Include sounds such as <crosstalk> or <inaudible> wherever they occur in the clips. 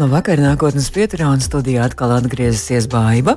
Labvakar, nākotnes pieturā un studijā atkal atgriezīsies Baiva.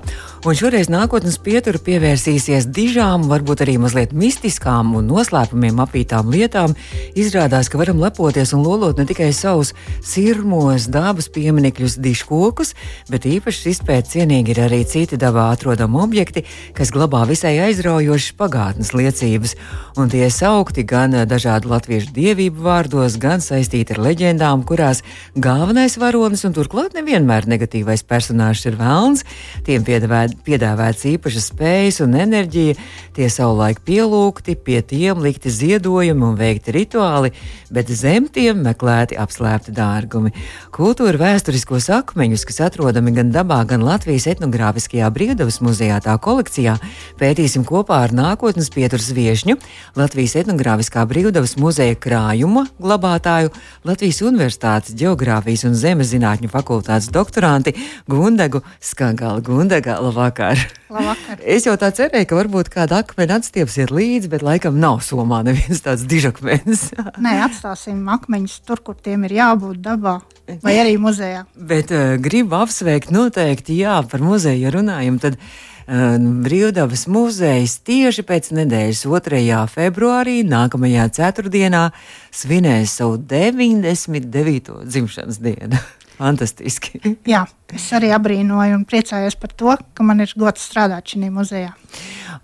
Un šoreiz nākotnes pietura pievērsīsies dižām, varbūt arī mazliet mistiskām un noslēpumiem apītām lietām. Izrādās, ka varam lepoties un lolot ne tikai savus sirmos dabas pieminekļus, diškokus, bet īpaši izpēt cienīgi ir arī citi dabā atrodami objekti, kas glabā visai aizraujošas pagātnes liecības. Un tie saukti gan dažādu latviešu dievību vārdos, gan saistīti ar leģendām, kurās galvenais varonis un un turklāt nevienmēr negatīvais personāžs ir vēlns. Tiem piedāvāts īpašas spējas un enerģija, tie savulaik pielūgti, pie tiem likti ziedojumi un veikti rituāli, bet zem tiem meklēti apslēpti dārgumi. Kultūra vēsturiskos akmeņus, kas atrodami gan dabā, gan Latvijas etnogrāfiskajā brīvdabas muzejā tā kolekcijā, pētīsim kopā ar nākotnes pieturas viešņu, Latvijas etnogrāfiskā brīvdabas muzeja krājuma glabātāju, Latvijas Universitātes geogrāfijas un zemes zinātņu zinātņu fakultātes doktoranti Gundegu Skagala. Gundega, labvakar! labvakar! <laughs> Es jau tā cerēju, ka varbūt kāda akmeņa atstiepsiet līdzi, bet laikam nav somā neviens tāds dižakmens. Nē, atstāsim akmeņus tur, kur tiem ir jābūt dabā. Vai arī muzejā. Bet uh, gribu apsveikt noteikti, jā, par muzeju ja runājam. Tad, uh, Brīvdabas muzejs tieši pēc nedēļas 2. februārī, nākamajā ceturtdienā, svinēs savu 99. dzimšanas dienu. <laughs> Fantastiski. <laughs> Jā, es arī abrīnoju un priecājos par to, ka man ir gods strādāt šajā muzejā.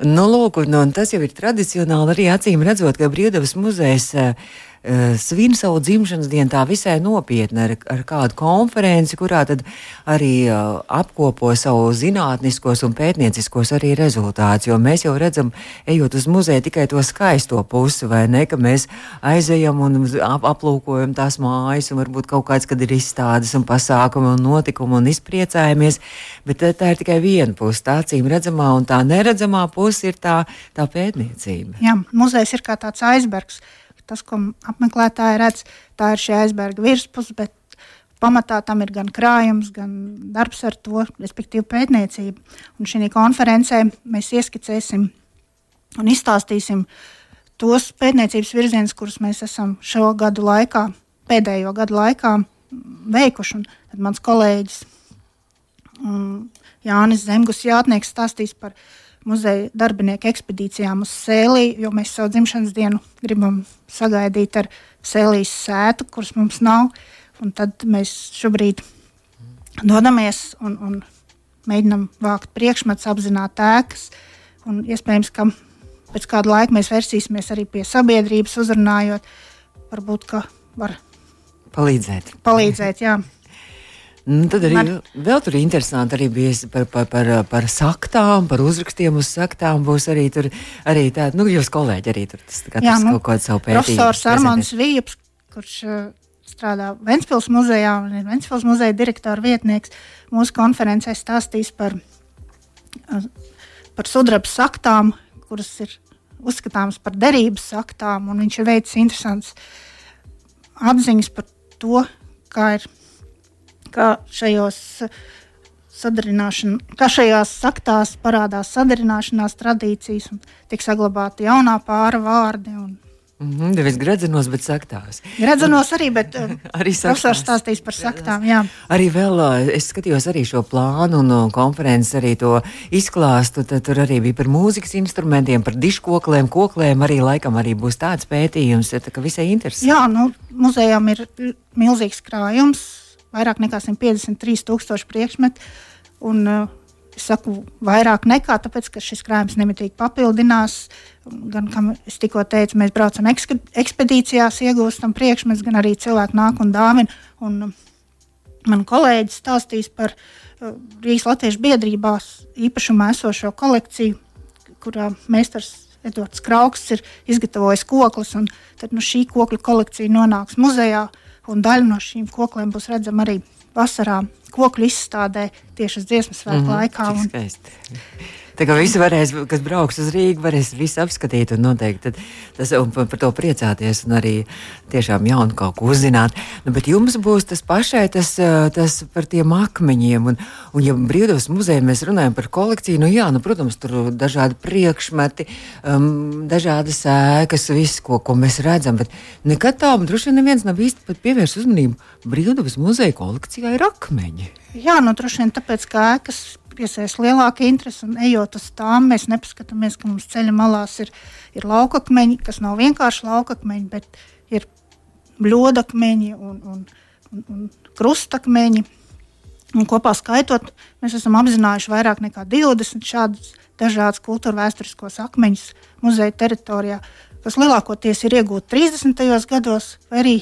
Nu, lūk, un tas jau ir tradicionāli arī acīm redzot, ka Brīvdabas muzejs. Uh, svin savu dzimšanas dienu tā visai nopietni ar, ar kādu konferenci, kurā tad arī uh, apkopo savu zinātniskos un pētnieciskos arī rezultātus. Jo mēs jau redzam, ejot uz muzeju, tikai to skaisto pusi, vai ne, ka mēs aizejam un ap, aplūkojam tās mājas, un varbūt kaut kāds, kad ir izstādes un pasākumi un notikumi un izpriecājamies, bet tā ir tikai viena puse, tā acīm redzamā un tā neredzamā puse ir tā, tā pētniecība. Jā, muzejs ir kā tāds aizbergs tas, ko apmeklētāji redz, tā ir šī aizberga virspuse, bet pamatā tam ir gan krājums, gan darbs ar to, respektīvi pētniecība. Un šī konferencē mēs ieskicēsim un izstāstīsim tos pētniecības virzienus, kurus mēs esam šo gadu laikā, pēdējo gadu laikā veikuši. Un tad mans kolēģis um, Jānis Zemgus Jātnieks stāstīs par viņa muzeja darbinieku ekspedīcijām uz Sēlī, jo mēs savu dzimšanas dienu gribam sagaidīt ar Sēlijas sētu, kuras mums nav. Un tad mēs šobrīd dodamies un, un mēģinam vākt priekšmetus, apzināt ēkas. Iespējams, ka pēc kāda laika mēs versīsimies arī pie sabiedrības, uzrunājot, varbūt, ka var palīdzēt. palīdzēt jā. Nu, tad arī Man... vēl tur interesanti arī bija par, par, par, par saktām, par uzrakstiem uz saktām. Būs arī tur arī tādi, nu, jūs kolēģi arī tur Jā, nu, kaut kādu savu pētījumu. Profesors Armāns Vīps, kurš uh, strādā Ventspils muzejā un ir Ventspils muzeja direktora vietnieks, mūsu konferencē stāstīs par, uh, par sudraba saktām, kuras ir uzskatāmas par derības saktām, un viņš ir veicis interesants atziņas par to, kā ir kā šajos kā šajās saktās parādās sadarināšanās tradīcijas un tiek saglabāti jaunā pāra vārdi. Un, Mm -hmm, nevis gradzenos, bet saktās. Gradzenos arī, bet <laughs> arī profesors stāstīs par saktām. Jā. Arī vēl es skatījos arī šo plānu un konferenci, arī to izklāstu. Tad tur arī bija par mūzikas instrumentiem, par diškoklēm, koklēm. Arī laikam arī būs tāds pētījums, tā, ka visai interesanti. Jā, nu, muzejām ir milzīgs krājums vairāk nekā 153 tūkstoši priekšmetu. Un, uh, Es saku, vairāk nekā tāpēc, ka šis krājums nemitīgi papildinās. Gan, kā es tikko teicu, mēs braucam ekspedīcijās, iegūstam priekšmetus, gan arī cilvēki nāk un dāvina. Un uh, man kolēģis stāstīs par uh, Rīgas Latviešu biedrībās īpašumā esošo kolekciju, kurā meistars Edvards Krauks ir izgatavojis koklis. Tad nu, šī kokļu kolekcija nonāks muzejā. Uh, un daļa no šīm koklēm būs redzama arī vasarā kokļu izstādē tieši uz dziesmu svētku mm -hmm, laikā. Un, Tā kā visi varēs, kas brauks uz Rīgu, varēs visu apskatīt un noteikti tas, un par, par to priecāties un arī tiešām jaunu kaut ko uzzināt. Nu, bet jums būs tas pašai tas, tas par tiem akmeņiem. Un, un ja brīvdabas muzejā mēs runājam par kolekciju, nu jā, nu, protams, tur dažādi priekšmeti, um, dažādas ēkas, viss, ko, ko mēs redzam. Bet nekad tā, droši vien neviens nav īsti pievērsis uzmanību. Brīvdabas muzeja kolekcijā ir akmeņi. Jā, nu droši vien tāpēc, ka ēkas piesaista lielāka interese. Un ejot uz tām, mēs nepaskatāmies, ka mums ceļa malās ir, ir laukakmeņi, kas nav vienkārši laukakmeņi, bet ir bļodakmeņi un, un, un, un krustakmeņi. Un kopā skaitot, mēs esam apzinājuši vairāk nekā 20 šādus dažādus kultūra vēsturiskos akmeņus muzeja teritorijā, kas lielākoties ir iegūti 30. gados vai arī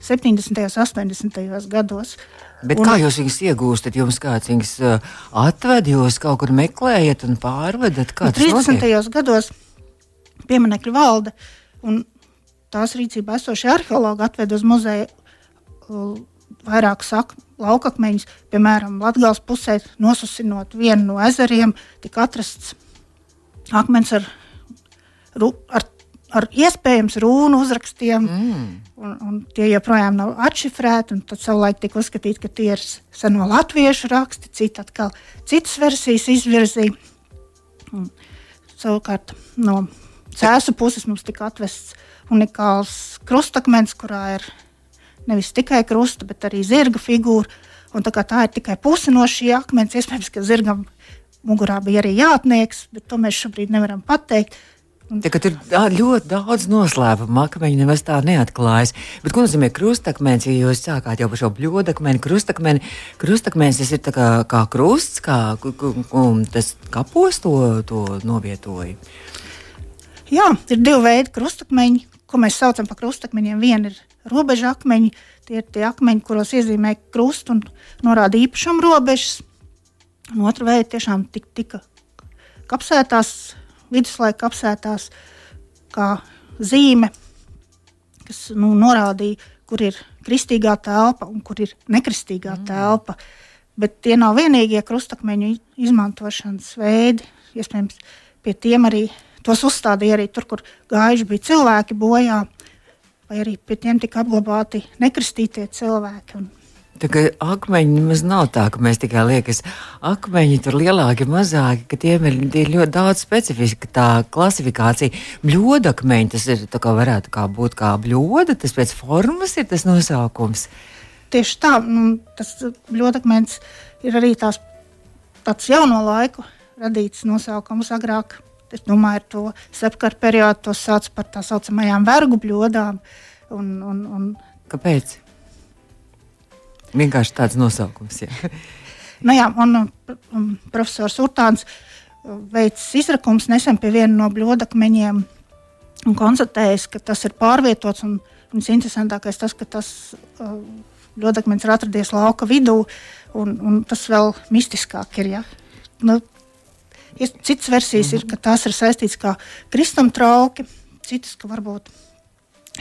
70. un 80. gados. Bet un, kā jūs viņus iegūstat? Jums kāds viņus uh, atved, jūs kaut kur meklējat un pārvedat? Kā 30. Nu, gados pieminekļu valde un tās rīcībā esošie arheologi atved uz muzeju uh, vairākus laukakmeņus. Piemēram, Latvijas pusē nosusinot vienu no ezeriem, tika atrasts akmens ar, ar ar iespējams runu uzrakstiem, mm. un, un tie joprojām nav atšifrēti. Tad savulaik tika uzskatīts, ka tie ir seno latviešu raksti, citi atkal citas versijas izvirzīja. Un, savukārt no cēsu puses mums tika atvests unikāls krustakmens, kurā ir nevis tikai krusta, bet arī zirga figūra. Un tā, tā ir tikai puse no šī akmens. Iespējams, ka zirgam mugurā bija arī jātnieks, bet to mēs šobrīd nevaram pateikt. Tagad ir ļoti daudz noslēpumu, akmeņi nemaz tā neatklājas. Bet ko nozīmē krustakmens? Ja jūs sākāt jau par šo bļodakmeni, krustakmeni, krustakmens tas ir kā, kā krusts, kā tas kapos to, to novietoja. Jā, ir divi veidi krustakmeņi, ko mēs saucam par krustakmeņiem. Viena ir robeža akmeņi, tie ir tie akmeņi, kuros iezīmē krustu un norāda īpašumu robežas. Un otra veida tiešām tika, tika kapsētās viduslaika apsētās kā zīme, kas nu, norādīja, kur ir kristīgā telpa un kur ir nekristīgā mm. telpa. Bet tie nav vienīgie krustakmeņu izmantošanas veidi. Iespējams, pie tiem arī tos uzstādīja arī tur, kur gājuši bija cilvēki bojā, vai arī pie tiem tika apglabāti nekristītie cilvēki. Un Tā kā akmeņi nemaz nav tā, ka mēs tikai liekas, akmeņi tur lielāki, mazāki, ka tiem ir, ir ļoti daudz specifiska tā klasifikācija. Bļodakmeņi tas ir tā kā varētu kā būt kā bļoda, tas pēc formas ir tas nosaukums. Tieši tā, nu, tas bļodakmens ir arī tās, tāds jauno laiku radīts nosaukums agrāk. Es domāju, ar to sepkaru periodu to sauc par tā saucamajām vergu bļodām. Un, un, un, Kāpēc? Vienkārši tāds nosaukums. Jā. <laughs> nu, jā, un, um, profesors Urtāns uh, veicis izrakums nesen pie viena no bļodakmeņiem un konstatējis, ka tas ir pārvietots. Un, un interesantākais tas, ka tas uh, bļodakmenis ir atradies lauka vidū, un, un tas vēl mistiskāk ir. Ja? Nu, Citas versijas ir, ka tās ir saistītas ar kristuma trauki, citas, ka varbūt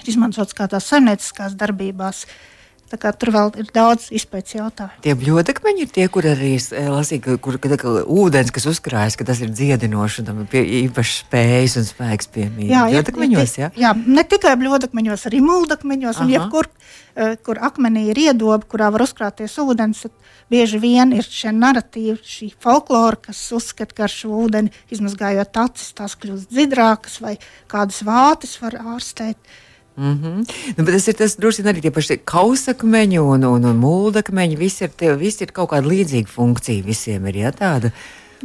izmantotas kādās saimnieciskās darbībās. Uh, Tur vēl ir daudz izpētes jautājumu. Tie bļodakmeņi ir tie, kur arī eh, lasīja, kur kad, kad, ūdens, kas uzkrājas, ka tas ir dziedinošs un pie, īpaši spējas un spēks piemīt. Jā, bļodakmeņos, jā? jā, ne tikai bļodakmeņos, arī muldakmeņos. Un jebkur, uh, kur akmenī ir iedoba, kurā var uzkrāties ūdens, bieži vien ir šie narratīvi, šī folklora, kas uzskata, ka ar šo ūdeni izmazgājot acis, tās kļūst dzidrākas vai kādas vātes var ārstēt. Mm -hmm. nu, tas ir tas droši vien arī tie paši kausakmeņi un, un, un mūldakmeņi. Visi ir, tie, visi ir kaut kāda līdzīga funkcija. Visiem ir ja, tāda.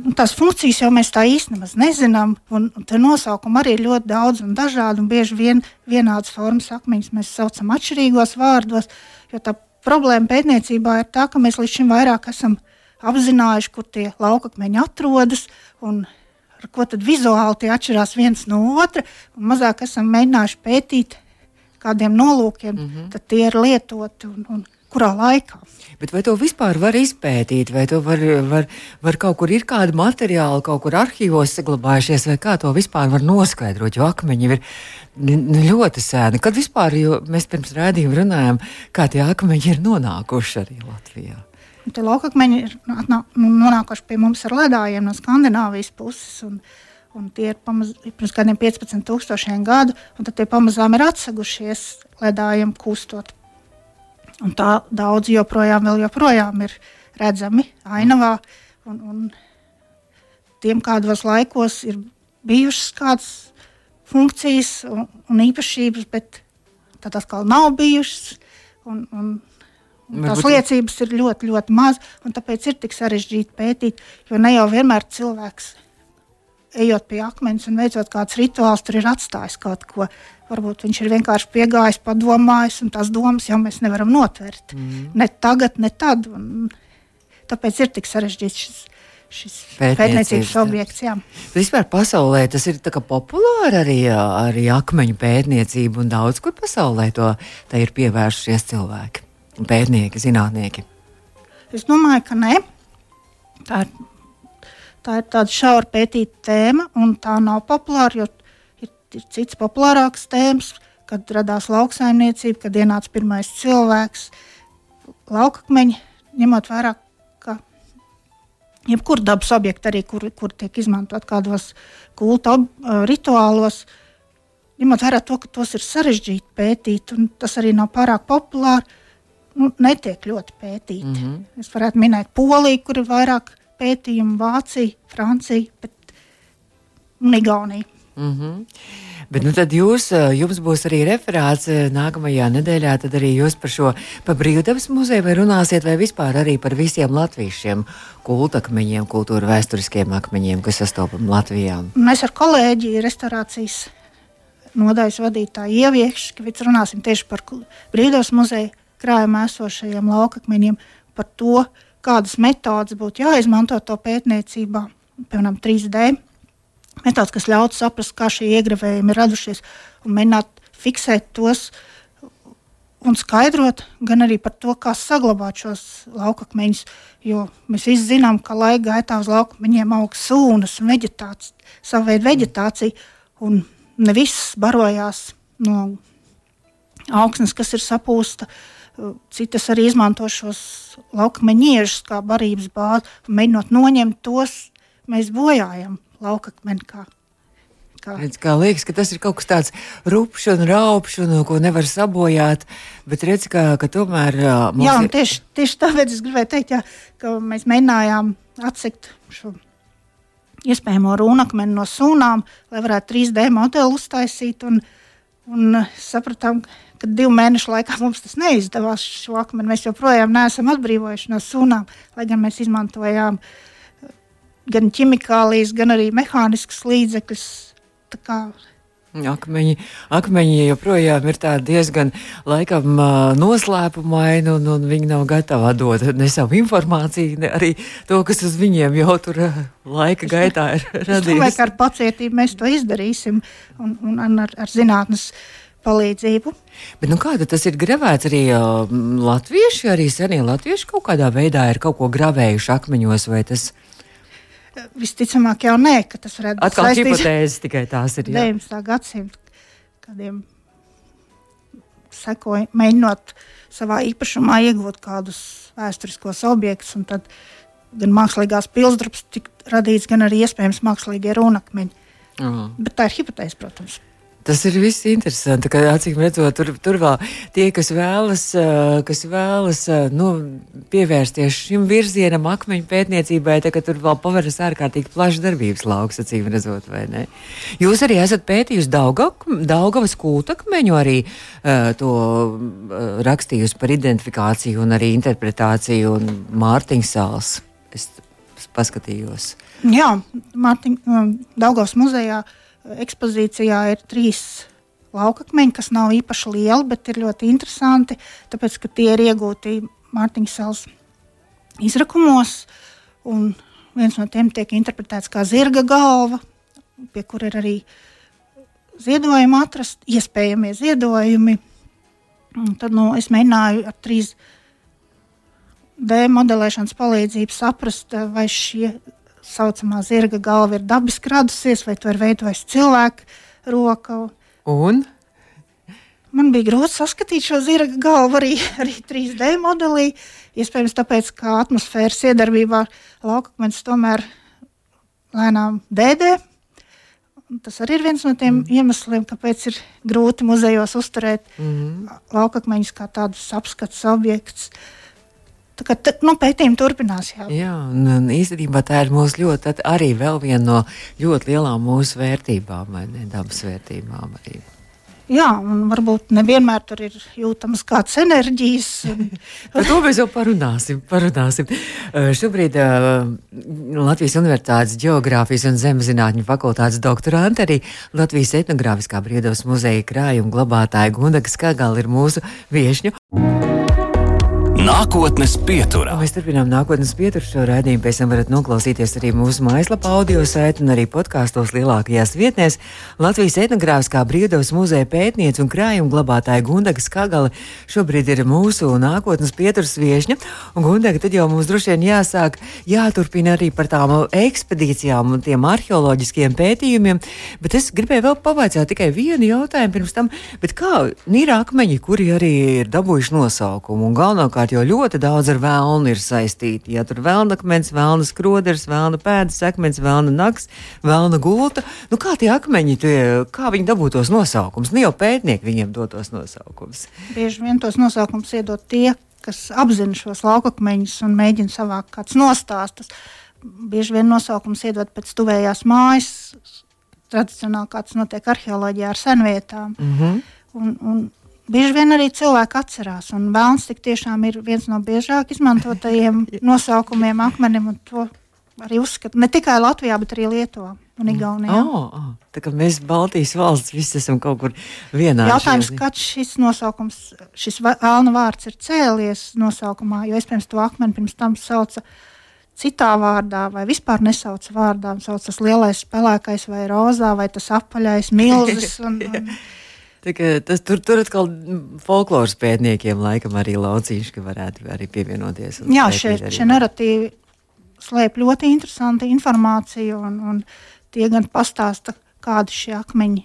Nu, tās funkcijas jau mēs tā īstenībā nezinām. Un, un tā nosaukuma arī ir ļoti daudz un dažādi. Un bieži vien vienādas formas akmeņus mēs saucam atšķirīgos vārdos. Jo tā problēma pētniecībā ir tā, ka mēs līdz šim vairāk esam apzinājuši, kur tie laukakmeņi atrodas. Ar ko tad vizuāli tie atšķirās viens no otra, mazāk esam mēģinājuši pētīt kādiem nolūkiem, mm -hmm. tad tie ir lietoti un, un kurā laikā. Bet vai to vispār var izpētīt, vai to var, var, var kaut kur ir kādi materiāli, kaut kur arhīvos saglabājušies, vai kā to vispār var noskaidrot, jo akmeņi ir ļoti sēni. Kad vispār, mēs pirms rādījuma runājām, kā tie akmeņi ir nonākuši arī Latvijā. Tie laukakmeņi ir nu, nonākuši pie mums ar ledājiem no Skandināvijas puses. Un, un tie ir pamaz, pirms kādiem 15,000 gadu, un tad tie pamazām ir atsegušies ledājiem kustot. Un tā daudz joprojām, joprojām ir redzami ainavā. Un, un tiem kādos laikos ir bijušas kādas funkcijas un, un īpašības, bet tad atkal nav bijušas. Un, un, un tās liecības ir ļoti, ļoti maz, un tāpēc ir tik sarežģīti pētīt, jo ne jau vienmēr cilvēks. Ejot pie akmens un veicot kādus rituālus, tur ir atstājis kaut ko. Varbūt viņš ir vienkārši piegājis, padomājis, un tās domas jau mēs nevaram notvert. Mm. Ne tagad, ne tad. Un tāpēc ir tik sarežģīts šis šis pētniecības objekts. Jā. Vispār pasaulē tas ir populāri arī, arī akmeņu pētniecība, un daudz kur pasaulē to ir pievērsušies cilvēki, pētnieki, zinātnieki. Es domāju, ka nē. Tā ir, tā ir tāda šaura pētīta tēma, un tā nav populāra, jo ir, ir cits populārāks tēmas, kad radās lauksaimniecība, kad ienāca pirmais cilvēks, laukakmeņi, ņemot vērā, jebkura dabas objekta, arī kur, kur tiek izmantot kādos kulta rituālos, ņemot vērā to, ka tos ir sarežģīti pētīt, un tas arī nav pārāk populāri, nu, netiek ļoti pētīti. Mm -hmm. Es varētu minēt Poliju, kur ir vairāk pētījumu, Vācija, Francija, un Igaunija. Mm -hmm. Bet nu, tad jūs, eh, jums būs arī referāts eh, nākamajā nedēļā. Tad arī jūs par šo par brīvdabas muzeju vai runāsiet, vai vispār arī par visiem latviešiem kultakmeņiem, kultūra vēsturiskiem akmeņiem, kas sastopam Latvijā. Mēs ar kolēģi restorācijas nodaļas vadītāju ieviekšu, runāsim tieši par brīvdabas muzeju krājumā esošajiem laukakmeņiem, par to, kādas metodas būtu jāizmanto to pētniecībā, piemēram, 3D metods, kas ļautu saprast, kā šie iegravējumi ir radušies un mēģināt fiksēt tos un skaidrot, gan arī par to, kā saglabāt šos laukakmeņus. Jo mēs visi zinām, ka laika gaitā uz laukakmeņiem aug sūnas un veģetācija, sava veida veģetācija, un ne viss barojās no augsnes, kas ir sapūsta. Citas arī izmanto šos laukakmeņu iežus kā barības bāzi, mēģinot noņemt tos, mēs bojājam laukakmeni. Kā, kā. Redz, kā liekas, ka tas ir kaut kas tāds rupšs un raupšs, un ko nevar sabojāt. Bet redz, ka, ka tomēr. Uh, jā, un tieši, tieši tāpēc es gribēju teikt, jā, ka mēs mēģinājām atsekt šo iespējamo rūnakmeni no sūnām, lai varētu 3D modeli uztaisīt. Un, un sapratām, ka divu mēnešu laikā mums tas neizdevās. Šo akmeni mēs joprojām neesam atbrīvojuši no sūnām, lai gan mēs izmantojām uh, gan ķimikālijas, gan arī mehāniskas līdzekļus. Akmeņi, akmeņi joprojām ir diezgan laikam, noslēpumaini, un, un viņi nav gatavi dot ne savu informāciju, ne arī to, kas uz viņiem jau tur laika gaitā ir radījies. Es domāju, ka ar pacietību mēs to izdarīsim un, un ar, ar zinātnes palīdzību. Bet, nu, kāda tas ir gravēts arī latvieši, arī senie latvieši kaut kādā veidā ir kaut ko gravējuši akmeņos, vai tas ir? Visticamāk, jau nē, ka tas varētu būt atkal hipotēzes tikai tās ir. 19. gadsimta kādiem sekoja, mēģinot savā īpašumā iegūt kādus vēsturiskos objektus, un tad gan mākslīgās pilsdrupas tika radīts, gan arī iespējams mākslīgie runakmeņi. Uh. Bet tā ir hipotēze, protams. Tas ir viss interesanti, ka acīm redzot, tur, tur vēl tie, kas vēlas, kas vēlas nu, pievērsties šim virzienam, akmeņu pētniecībai, tā, tur vēl paveras ārkārtīgi plašs darbības lauks, acīm redzot, vai ne? Jūs arī esat pētījusi Daugavas kūtakmeņu, arī uh, to uh, rakstījusi par identifikāciju un arī interpretāciju un Mārtiņas sāls. Es paskatījos. Jā, Mārtiņ, Daugavas muzejā. Uh, ekspozīcijā ir trīs laukakmeņi, kas nav īpaši lieli, bet ir ļoti interesanti, tāpēc ka tie ir iegūti Mārtiņas salas izrakumos. Viens no tiem tiek interpretēts kā zirga galva, pie kur ir arī ziedojumi atrast, iespējamie ziedojumi. Un tad nu, es mēģināju ar trīs D modelēšanas palīdzību saprast, vai šie saucamā zirga galva ir dabiski radusies, vai to ir veidojis cilvēka roka. Un? Man bija grūti saskatīt šo zirga galvu arī, <laughs> arī 3D modelī. Iespējams, tāpēc, ka atmosfēras iedarbībā laukakmens tomēr lēnām dēdē. Tas arī ir viens no tiem mm. iemesliem, kāpēc ir grūti muzejos uzturēt mm. laukakmeņus kā tādus apskates objektus. Tā kā nu, pētījumi turpinās. Jā, jā un, un īstenībā tā ir mūsu ļoti, arī viena no ļoti lielām mūsu vērtībām, vai ne dabas vērtībām. Arī. Jā, un varbūt nevienmēr tur ir jūtamas kādas enerģijas. <laughs> Par to mēs jau parunāsim. parunāsim. Šobrīd uh, Latvijas Universitātes Geogrāfijas un Zemezinātņu fakultātes doktorante, arī Latvijas etnogrāfiskā brīvdabas muzeja krājuma glabātāja Gundaga Skagala ir mūsu viešņu. Nākotnes pieturā. Mēs turpinām nākotnes pieturu šo raidījumu. Pēc tam varat noklausīties arī mūsu mājaslapā, audio saitē un arī podkāstos lielākajās vietnēs. Latvijas etnogrāfiskā brīvdabas muzeja pētniece un krājuma glabātāja Gundaga Skagala šobrīd ir mūsu nākotnes pieturas viešņa. Un Gundaga tad jau mums droši vien jāsāk jāturpina arī par tām ekspedīcijām un tiem arheoloģiskiem pētījumiem. Bet es gribēju vēl pavaicāt tikai vienu jautājumu pirms tam. Kā ir akmeņi, kuri arī ir dabūjuši nosaukumu un galvenokārt jo ļoti daudz ar vēlnu ir saistīti. Ja tur ir vēlna akmens, vēlna skroders, vēlna pēdas akmens, vēlna nakts, vēlna gulta. Nu, kā tie akmeņi, tie, kā viņi dabūtos nosaukums? Ne jau pētnieki viņiem dotos nosaukums. Bieži vien tos nosaukums iedod tie, kas apzina šos laukakmeņus un mēģina savākt kāds nostāstus. Bieži vien nosaukums iedod pēc tuvējās mājas, tradicionāli kāds notiek arheoloģijā ar senvietām. Mm -hmm. un, un Bieži vien arī cilvēki atcerās, un vēlams tik tiešām ir viens no biežāk izmantotajiem <laughs> nosaukumiem akmenim, un to arī uzskata ne tikai Latvijā, bet arī Lietuvā un Igaunijā. Oh, oh, tā kā mēs Baltijas valsts visi esam kaut kur vienā. Jautājums, kad šis nosaukums, šis vēlna vārds ir cēlies nosaukumā, jo iespējams to akmeni pirms tam sauca citā vārdā, vai vispār nesauca vārdā, sauc tas lielais spēlēkais vai rozā, vai tas apaļais milzis. <laughs> Un, un, Tas, tur, tur atkal folkloras pētniekiem laikam arī laucīši varētu arī pievienoties. Jā, šie, šie narratīvi slēp ļoti interesantu informāciju, un, un tie gan pastāsta, kādi šie akmeņi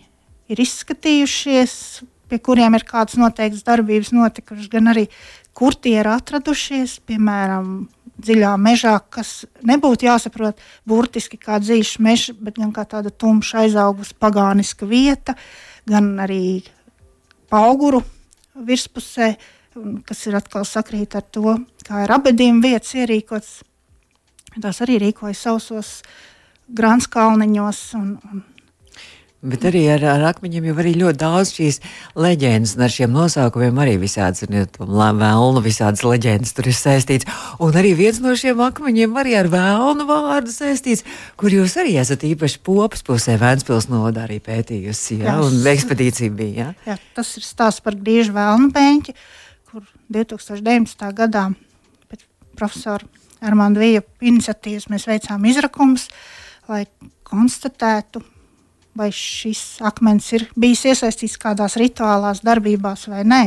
ir izskatījušies, pie kuriem ir kādas noteiktas darbības notikušas, gan arī kur tie ir atradušies, piemēram, dziļā mežā, kas nebūtu jāsaprot burtiski kā dziļš mežs, bet gan kā tāda tumša aizaugusi pagāniska vieta. Uh, gan arī auguru virspusē, kas ir atkal sakrīt ar to, kā ir abadījuma vietas ierīkots. Tās arī rīkojas sausos grāns kalniņos un, un Bet arī ar, ar akmeņiem jau arī ļoti daudz šīs leģendas, un ar šiem nosaukumiem arī visādas ir vēlnu, visādas leģendas tur ir saistīts. Un arī viens no šiem akmeņiem arī ar vēlnu vārdu saistīts, kur jūs arī esat īpaši popas pusē Vēnspils nodā arī pētījusi, ja? un ekspedīcija bija. Ja? Jā, tas ir stāsts par griežu vēlnu beņķi, kur 2019. gadā pēc profesora Armānda Vija iniciatīvas mēs veicām izrakumus, lai konstatētu, vai šis akmens ir bijis iesaistīts kādās rituālās darbībās vai nē.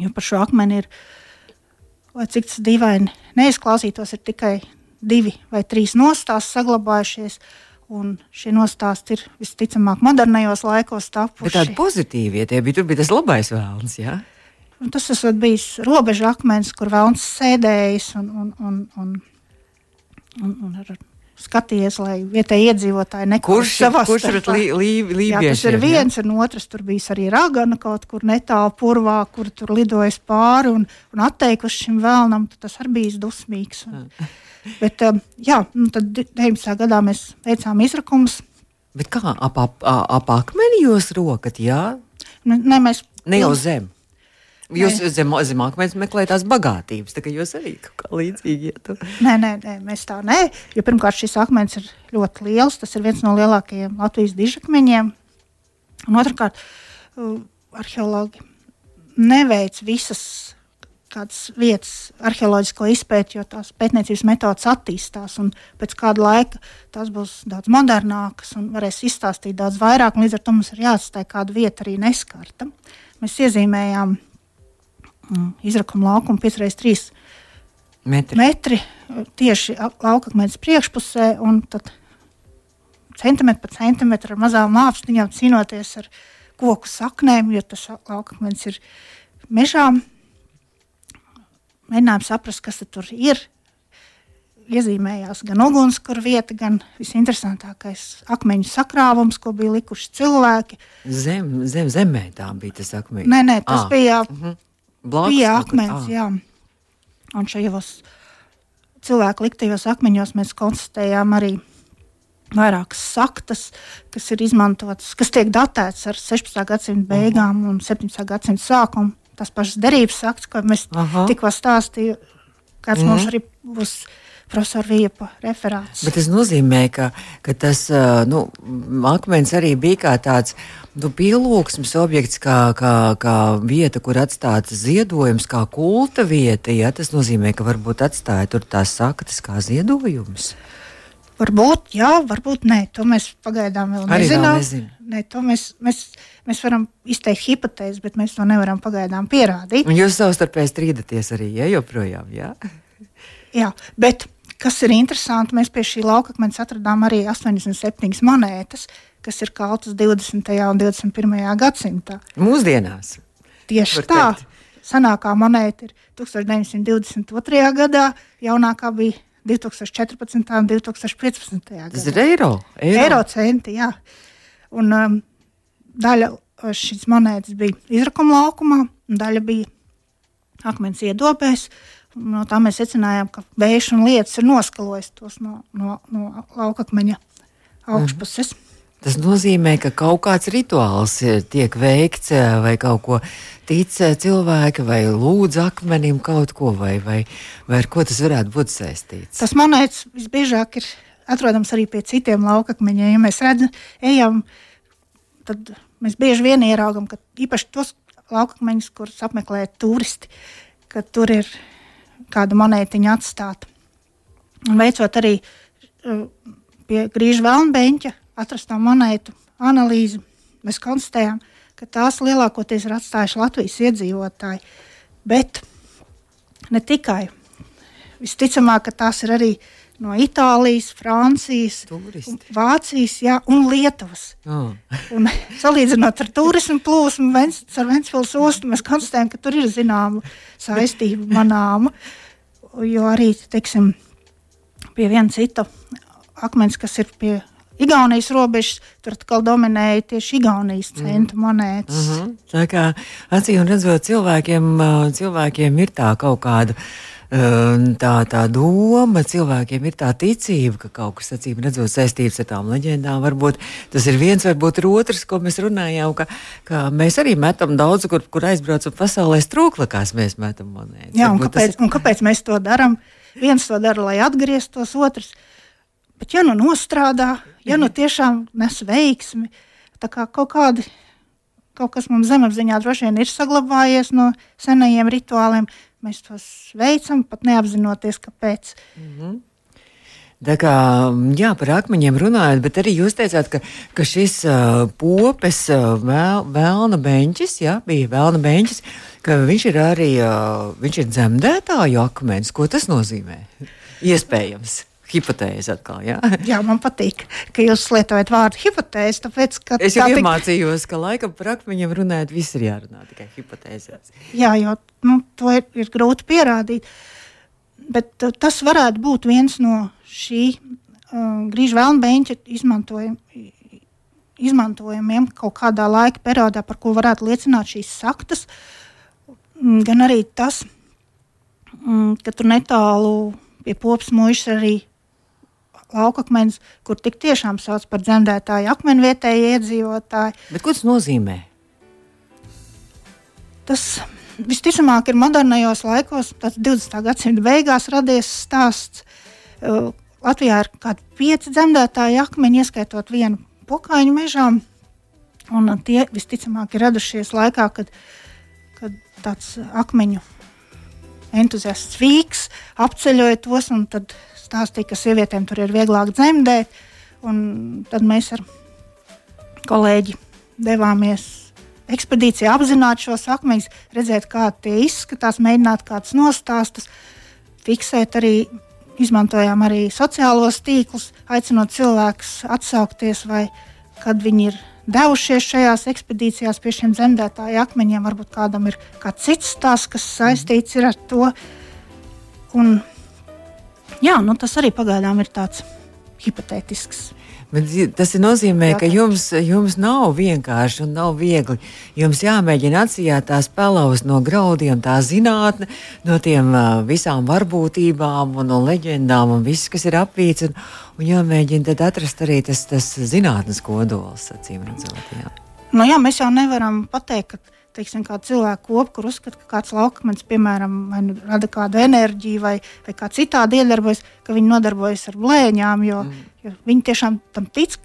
Jo par šo akmeni ir, lai cik tas dīvaini neizklausītos, ir tikai divi vai trīs nostāsti saglabājušies. Un šie nostāsti ir visticamāk modernajos laikos tapuši. Bet tādi pozitīvi, ja tie bija, tur bija tas labais vēlns, jā? Un tas esot bijis robeža akmens, kur vēlns sēdējis un, un, un, un, un, un ar skatījies, lai vietējie iedzīvotāji nekurš savā kurš ir līdzīgs. Tas ir viens, jā? un otrs tur bija arī ragana kaut kur netālu purvā, kur tur lidojas pāri un, un atteikuši šim vēlnam. Tas arī bija dusmīgs. Un, <laughs> bet, um, jā, nu, tad 19. gadā mēs veicām izrakumus. Bet kā ap, ap, ap akmeni jūs rokat? Jā? Ne, mēs ne jau zem. Jūs zem, zem akmens meklējat tās bagātības, tā kā jūs arī kaut kā līdzīgi ietu. Nē, nē, nē, mēs tā nē. Jo pirmkārt, šis akmens ir ļoti liels. Tas ir viens no lielākajiem Latvijas dižakmeņiem. Un otrkārt, arheologi neveic visas kādas vietas arheoloģisko izpēti, jo tās pētniecības metodas attīstās. Pēc kāda laika tās būs daudz modernākas un varēs izstāstīt daudz vairāk. Līdz ar to mums ir jāatstāj kāda vieta arī neskarta. Mēs iezīmējām izrakuma laukuma 5x3 metri. metri tieši laukakmens priekšpusē. Centimetru pa centimetru ar mazām māksliņām cīnoties ar koku saknēm, jo tas laukakmens ir mežā. Mēģinājām saprast, kas tur ir. Iezīmējās gan ugunskura vieta, gan visinteresantākais akmeņu sakrāvums, ko bija likuši cilvēki. Zem, zem zemē tā bija tas akmeņš. Nē, nē, tas Ah. bija, Mhm. Blakus kur. akmens. Jā. Un šajos cilvēku liktajos akmeņos mēs konstatējām arī vairākas saktas, kas ir izmantotas, kas tiek datētas ar 16. gadsimta beigām un 17. gadsimta sākumu. Tas pašs derības sakts, ko mēs Aha. tikko stāstījām, kāds mm mums arī būs profesora Viepa referāts. Bet tas nozīmē, ka, ka tas nu, akmens arī bija kā tāds nu, pielūgsmes objekts, kā, kā, kā vieta, kur atstāts ziedojums, kā kulta vieta. Ja? Tas nozīmē, ka varbūt atstāja tur tās saktas kā ziedojums. Varbūt, jā, varbūt nē. To mēs pagaidām vēl Arī nezinām. nezinu. Nē, to mēs, mēs, mēs varam izteikt hipotēzi, bet mēs to nevaram pagaidām pierādīt. Un jūs savstarpēji strīdaties arī, ja joprojām. Ja? Jā, bet kas ir interesanti, mēs pie šī laukakmens atradām arī 87 monētas, kas ir kaltas 20. un 21. gadsimtā. Mūsdienās. Tieši tā. teikt. Senākā monēta ir 1922. gadā, jaunākā bija 2014. un 2015. gadā. Tas ir eiro. Eiro centi, jā. Un um, daļa uh, šīs monētas bija izrakuma laukumā, daļa bija akmens iedobēs. Un No tā mēs secinājām, ka vējš un lietas ir noskalojis tos no, no, no laukakmeņa augšpuses. Tas nozīmē, ka kaut kāds rituāls eh, tiek veikts, eh, vai kaut ko tic eh, cilvēki, vai lūdz akmenim kaut ko, vai, vai, vai ar ko tas varētu būt saistīts. Tas monētas visbiežāk ir atrodams arī pie citiem laukakmeņiem. Ja mēs redzam, ejam, tad mēs bieži vien ieraugam, ka īpaši tos laukakmeņus, kurus apmeklē turisti, ka tur ir kāda monētiņa atstāta. Un veicot arī uh, pie grīža vēlnbeņķa atrastā monētu analīzi, mēs konstatējām, ka tās lielākoties ir atstājuši Latvijas iedzīvotāji. Bet ne tikai. Visticamāk, ka tās ir arī no Itālijas, Francijas, Turisti. Vācijas jā, un Lietuvas. Oh. Un, salīdzinot ar turismu plūsmu, Vents, ar Ventspils ostu, mēs konstatējam, ka tur ir zināma saistība manāma. Jo arī, teiksim, pie viena cita akmens, kas ir pie Igaunijas robežas, tur atkal dominēja tieši Igaunijas centu monētas. Mm. Mhm. Tā kā acīm redzot, cilvēkiem, cilvēkiem ir tā kaut kāda. Ā, Tā, tā doma, cilvēkiem ir tā ticība, ka kaut kas acīm redzot saistīts ar tām leģendām. Varbūt tas ir viens, varbūt ir otrs, ko mēs runājām, ka, ka mēs arī metam daudz, kur, kur aizbraucam pasaulē strūklakās, mēs metam monētas. Jā, un Varbūt kāpēc, un kāpēc mēs to darām? Viens to dara, lai atgrieztos, otrs. Bet, ja nu nostrādā, ja nu tiešām nes veiksmi, tā kā kaut kādi. Kaut kas mums zemapziņā droši vien ir saglabājies no senajiem rituāliem. Mēs tos veicam, pat neapzinoties, kāpēc. Tā kā jā, par akmeņiem runājot, bet arī jūs teicāt, ka, ka šis uh, popes, uh, vēl, vēlna beņķis, jā, bija vēlna beņķis, ka viņš ir arī uh, viņš ir dzemdētāju akmens. Ko tas nozīmē? Iespējams. Hipotēze atkal, jā. <laughs> Jā, man patīk, ka jūs lietojat vārdu hipotēze. Tāpēc, ka Es jau tā tik- iemācījos, ka laikam par akmeņiem runājot, viss ir jārunā tikai hipotēzēs. Jā, jo nu, to ir, ir grūti pierādīt. Bet uh, tas varētu būt viens no šī uh, grīža vēlnbeņķa izmantojum, izmantojumiem kaut kādā laika periodā, par ko varētu liecināt šīs saktas. Mm, Gan arī tas, mm, ka tur netālu pie popas mūžas arī laukakmens, kur tik tiešām sauc par dzemdētāju akmeni vietējie iedzīvotāji. Bet ko tas nozīmē? Tas visticamāk ir modernajos laikos, tas 20. gadsimta beigās radies stāsts. Uh, Latvijā ir kaut kādi pieci dzemdētāji akmeņi, ieskaitot vienu pokaņu mežā. Un tie visticamāk ir radušies laikā, kad, kad tāds akmeņu entuziasts vīks apceļoja tos un tad stāstīja, ka sievietēm tur ir vieglāk dzemdēt. Tad mēs ar kolēģi devāmies ekspedīcijā apzināt šos akmeņus, redzēt, kā tie izskatās, mēģināt kādus nostāstus, fiksēt arī. Izmantojām arī sociālos tīklus, aicinot cilvēkus atsaukties, vai kad viņi ir devušies šajās ekspedīcijās pie šiem zemdētāju akmeņiem. Varbūt kādam ir kāds cits stāsts, kas saistīts ar to. Un, jā, nu, tas arī pagaidām ir tāds hipotētisks. Bet tas nozīmē, ka jums, jums nav vienkārši un nav viegli. Jums jāmēģina atsijāt tās pelavas no graudiem, tā zinātne, no tiem visām varbūtībām un no leģendām un viss, kas ir apvīts. Un, un jāmēģina tad atrast arī tas, tas zinātnes kodols, acīm redzot. Jā. Nu, jā, mēs jau nevaram pateikt, ka teiksim, cilvēku kopu, kur uzskata, ka kāds laukmens, piemēram, nu rada kādu enerģiju vai, vai kā citādi iedarbojas, ka viņi nodarbojas ar blēņām, jo, mm. jo viņi tiešām tam tic.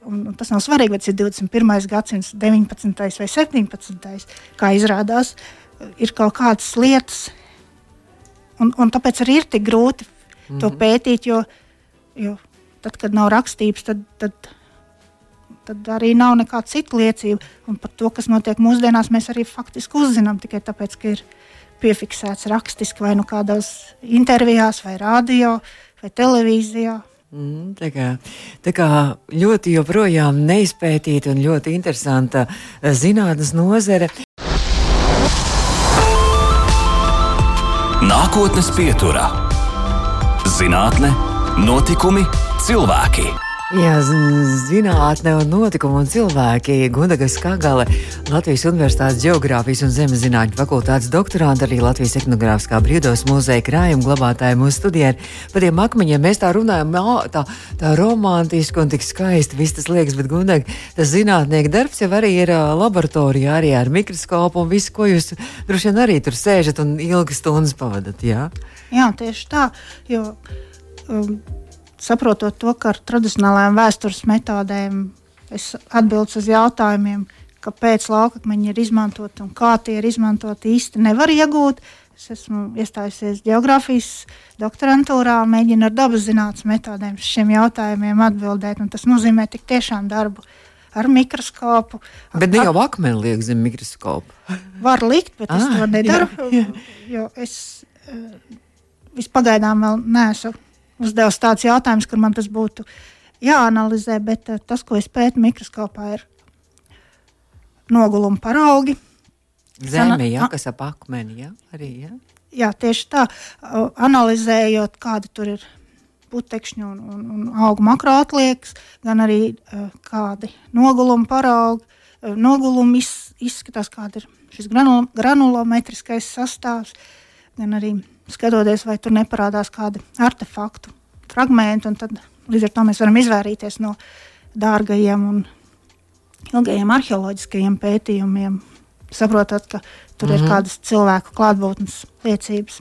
Un, un tas nav svarīgi, vai tas ir 21. gadsimts, 19. vai 17. kā izrādās, ir kaut kādas lietas, un, un tāpēc arī ir tik grūti mm -hmm. to mhm. pētīt, jo, jo tad, kad nav rakstības, tad, tad tad arī nav nekāda cita liecība. Un par to, kas notiek mūsdienās, mēs arī faktiski uzzinām tikai tāpēc, ka ir piefiksēts rakstiski vai nu kādās intervijās, vai radio, vai televīzijā. Mm, tā, kā, tā kā ļoti joprojām neizpētīta un ļoti interesanta eh, zinātnes nozare. Nākotnes pieturā - zinātne, notikumi, cilvēki. Jā, zinātnē un notikumi un cilvēki. Gundagas Kagale, Latvijas Universitātes Geogrāfijas un Zemes zinātņu fakultātes doktorāta, arī Latvijas etnogrāfiskā brīvdos muzeja krājuma glabātāja mūsu studijā. Par tiem akmeņiem mēs tā runājam, tā, tā romantiski un tik skaisti viss tas liekas, bet Gundag, tas zinātnieka darbs jau arī ir laboratorijā, arī ar mikroskopu un visu, ko jūs droši vien arī tur sēžat un ilgas stundas pavadat. Jā, jā tieši tā. Jo, um, saprotot to, ka ar tradicionālajām vēstures metodēm es atbildu uz jautājumiem, kāpēc laukakmeņi ir izmantoti un kā tie ir izmantoti, īsti nevar iegūt. Es esmu iestājusies geogrāfijas doktorantūrā mēģinu ar dabas zinātnes metodēm šiem jautājumiem atbildēt. Tas nozīmē tik tiešām darbu ar mikroskopu. Bet ne jau akmeni liek zem mikroskopu. Var likt, bet es ah, to nedaru. Jā, jā. Jo es uh, vispagaidām vēl neesmu uzdevis tāds jautājums, kur man tas būtu jāanalizē, bet uh, tas, ko es pētu mikroskopā, ir noguluma paraugi. Zeme, jā, kas ap akmeni, jā, arī, jā. Jā, tieši tā, uh, analizējot, kāda tur ir putekšņu un, un, un augu makroatliekas, gan arī uh, kādi noguluma paraugi. Uh, nogulumi iz, izskatās, kāda ir šis granul, granulometriskais sastāvs, gan arī skatoties, vai tur neparādās kādi artefaktu fragmenti. Tad līdz ar to mēs varam izvairīties no dārgajiem un ilgajiem arheoloģiskajiem pētījumiem, saprotot, ka tur mm -hmm. ir mhm. kādas cilvēku klātbūtnes liecības.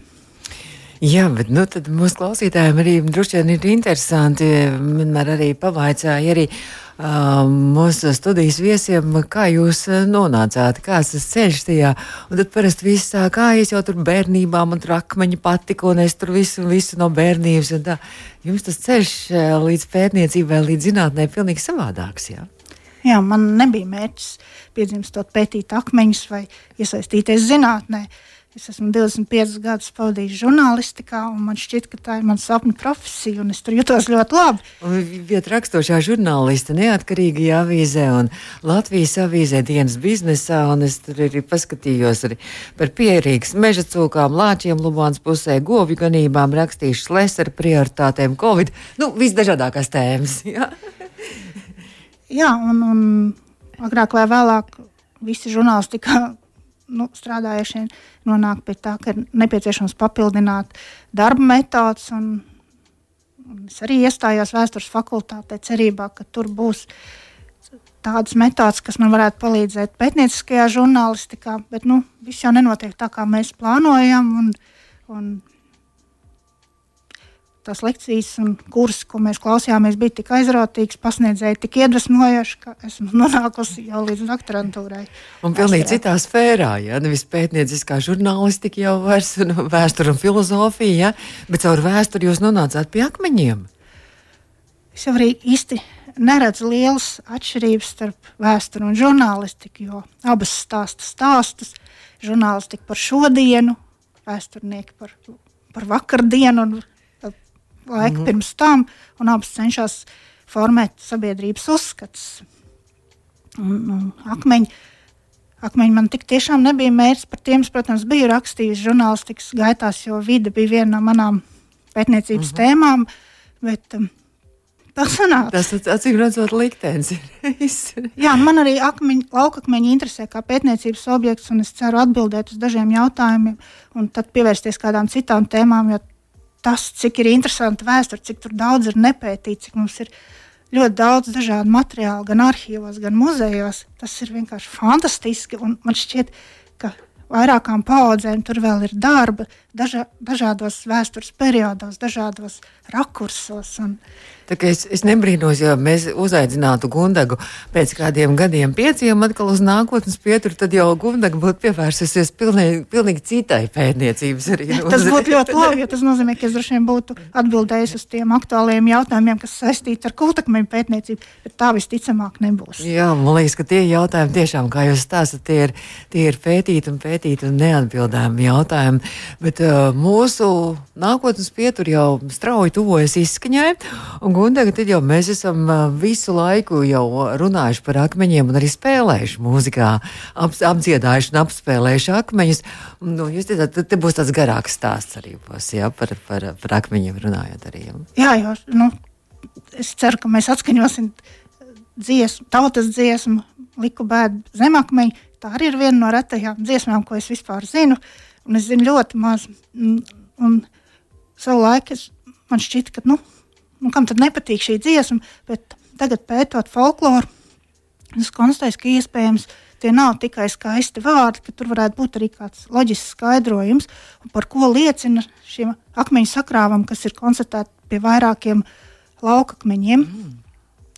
Jā, bet nu, mūsu klausītājiem arī droši vien ir interesanti. Vienmēr arī pavaicāja arī mūsu studijas viesiem, kā jūs nonācāt, kāds tas ceļš tajā. Un tad parasti viss sāk, kā es jau tur bērnībā man tur akmeņi patika, un es tur visu, visu no bērnības. Jums tas ceļš līdz pētniecībai, līdz zinātnē ir pilnīgi savādāks. Jā? Jā, man nebija mērķis piedzimstot pētīt akmeņus vai iesaistīties zinātnē. Uh, Es esmu 25 gadus pavadījis žurnālistikā, un man šķiet, ka tā ir mana sapņu profesija, un es tur jutos ļoti labi. Vieta rakstošā žurnāliste neatkarīgajā avīzē un Latvijas avīzē dienas biznesā, un es tur arī paskatījos arī par pierīgas meža cūkām, lāčiem Lubāns pusē, govju ganībām, rakstīšu lesera prioritātēm, Covid, nu, visdažādākās tēmas. <laughs> Jā, jā un, un agrāk vai vēlāk visi žurnālistikā nu, strādājušie nonāk pie tā, ka ir nepieciešams papildināt darba metodus. Es arī iestājos vēstures fakultātē, cerībā, ka tur būs tādas metodas, kas man varētu palīdzēt pētnieciskajā žurnālistikā. Bet nu, viss jau nenotiek tā, kā mēs plānojam. Un, un tās lekcijas un kursi, ko mēs klausījāmies, bija tik aizrautīgs, pasniedzēji tik iedvesmojoši, ka esmu <laughs> nonākusi jau līdz doktorantūrai. Un pilnīgi citā sfērā, ja nevis pētnieciskā žurnālistika jau vairs, nu, vēsture un filozofija, ja? bet caur vēsturi jūs nonācāt pie akmeņiem. Es jau arī īsti neredzu lielas atšķirības starp vēsturi un žurnālistiku, jo abas stāsta stāstus. Žurnālistika par šodienu, vēsturnieki par, par vakardienu un laika mm -hmm. pirms tam, un abas cenšas formēt sabiedrības uzskatus. un akmeņi. Akmeņi man tik tiešām nebija mērķis. Par tiem, protams, biju rakstījis žurnālistikas gaitās, jo vide bija viena no manām pētniecības mm -hmm. tēmām. Bet, um, sanāca. Tas acīm redzot, liktenis ir. <laughs> Jā, man arī akmeņi, laukakmeņi interesē kā pētniecības objekts, un es ceru atbildēt uz dažiem jautājumiem, un tad pievērsties kādām citām tēmām, jo tas, cik ir interesanti vēsture, cik daudz ir nepētīts, cik mums ir ļoti daudz dažādu materiālu, gan arhīvos, gan muzejos. Tas ir vienkārši fantastiski. Man šķiet, ka vairākām paudzēm tur vēl ir darba daža, dažādos vēstures periodos, dažādos rakursos. Un, Es, es nebrīnos, ja mēs uzaicinātu Gundagu pēc kādiem gadiem, pieciem, atkal uz nākotnes pieturu, tad jau Gundaga būtu pievērsusies pilnīgi, pilnīgi citai pētniecības arī. <laughs> Tas būtu ļoti labi, jo tas nozīmē, ka es droši vien būtu atbildējis uz tiem aktuāliem jautājumiem, kas saistīti ar kultakmeņu pētniecību, bet tā visticamāk nebūs. Jā, man liekas, ka tie jautājumi tiešām, kā jūs stāstat, tie ir, tie ir pētīti un pētīti un neatbildāmi jautājumi, bet uh, mūsu nākotnes pietur jau strauji tuvojas izskaņai. Un Gundaga, tad jau mēs esam visu laiku jau runājuši par akmeņiem un arī spēlējuši mūzikā, ap, apdziedājuši un apspēlējuši akmeņus. Nu, jūs teicāt, tad te būs tāds garāks stāsts arī būs, jā, par, par, par akmeņiem runājot arī. Jā, jo, nu, es ceru, ka mēs atskaņosim dziesmu, tautas dziesmu, liku bēdu zemakmeņu. Tā arī ir viena no retajām dziesmām, ko es vispār zinu. Un es zinu ļoti maz. Un, un savu laiku es, man šķiet, ka, nu, nu, kam tad nepatīk šī dziesma, bet tagad pētot folkloru, es konstatēju, ka iespējams tie nav tikai skaisti vārdi, ka tur varētu būt arī kāds loģisks skaidrojums, par ko liecina šiem akmeņu sakrāvam, kas ir konstatēti pie vairākiem laukakmeņiem. Mm.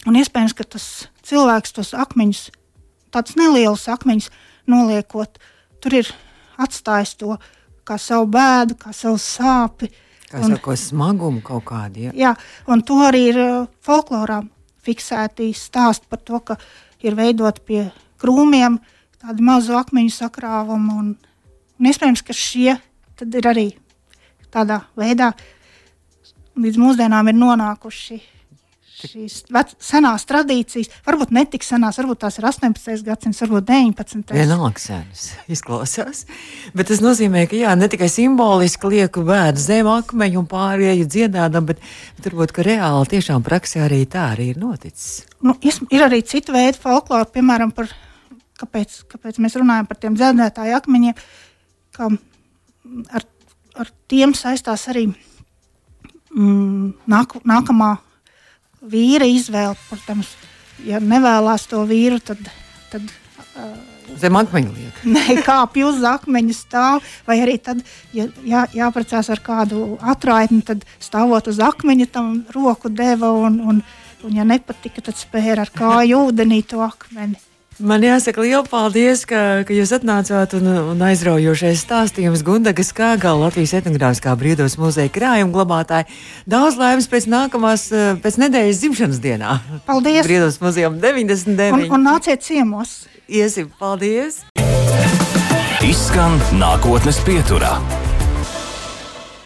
Un iespējams, ka tas cilvēks tos akmeņus, tādus nelielus akmeņus noliekot, tur ir atstājis to kā savu bēdu, kā savu sāpju Kā un, sako, smagumu kaut kādu. Ja? Jā, un to arī ir uh, folklorā fiksēti stāsti par to, ka ir veidot pie krūmiem tādu mazu akmeņu sakrāvumu. Un, un iespējams, ka šie ir arī tādā veidā līdz mūsdienām ir nonākuši šīs vec, senās tradīcijas, varbūt ne tik senās, varbūt tās ir 18. gadsimts, varbūt 19. Vienalga senas <laughs> izklausās. Bet tas nozīmē, ka jā, ne tikai simboliski lieku bēdu zem akmeņu un pārēju dziedādam, bet, bet varbūt, ka reāli tiešām praksē arī tā arī ir noticis. Nu, ir arī citi veidi folklora, piemēram, par, kāpēc, kāpēc mēs runājam par tiem dziedātāju akmeņiem, ka ar, ar tiem saistās arī mm, nāk, nākamā vīra izvēle. Protams, ja nevēlas to vīru, tad. tad uh, Zem akmeņa liek. <laughs> Nē, kāpj uz akmeņa stāv. Vai arī tad, ja jā, jāprecās ar kādu atraitni, tad stāvot uz akmeņa tam roku deva un, un, un ja nepatika, tad spēra ar kāju ūdenī to akmeni. Man jāsaka liels paldies, ka, ka jūs atnācāt un, un aizraujošais stāstījums Gundagas Kāgala Latvijas etnogrāfiskā brīvdos muzeja krājuma glabātāji. Daudz laimes pēc nākamās, eh, pēc nedēļas dzimšanas dienā. Paldies! Brīvdos muzejam 99. Un, un nāciet ciemos! Iesim, paldies! Izskan nākotnes pieturā.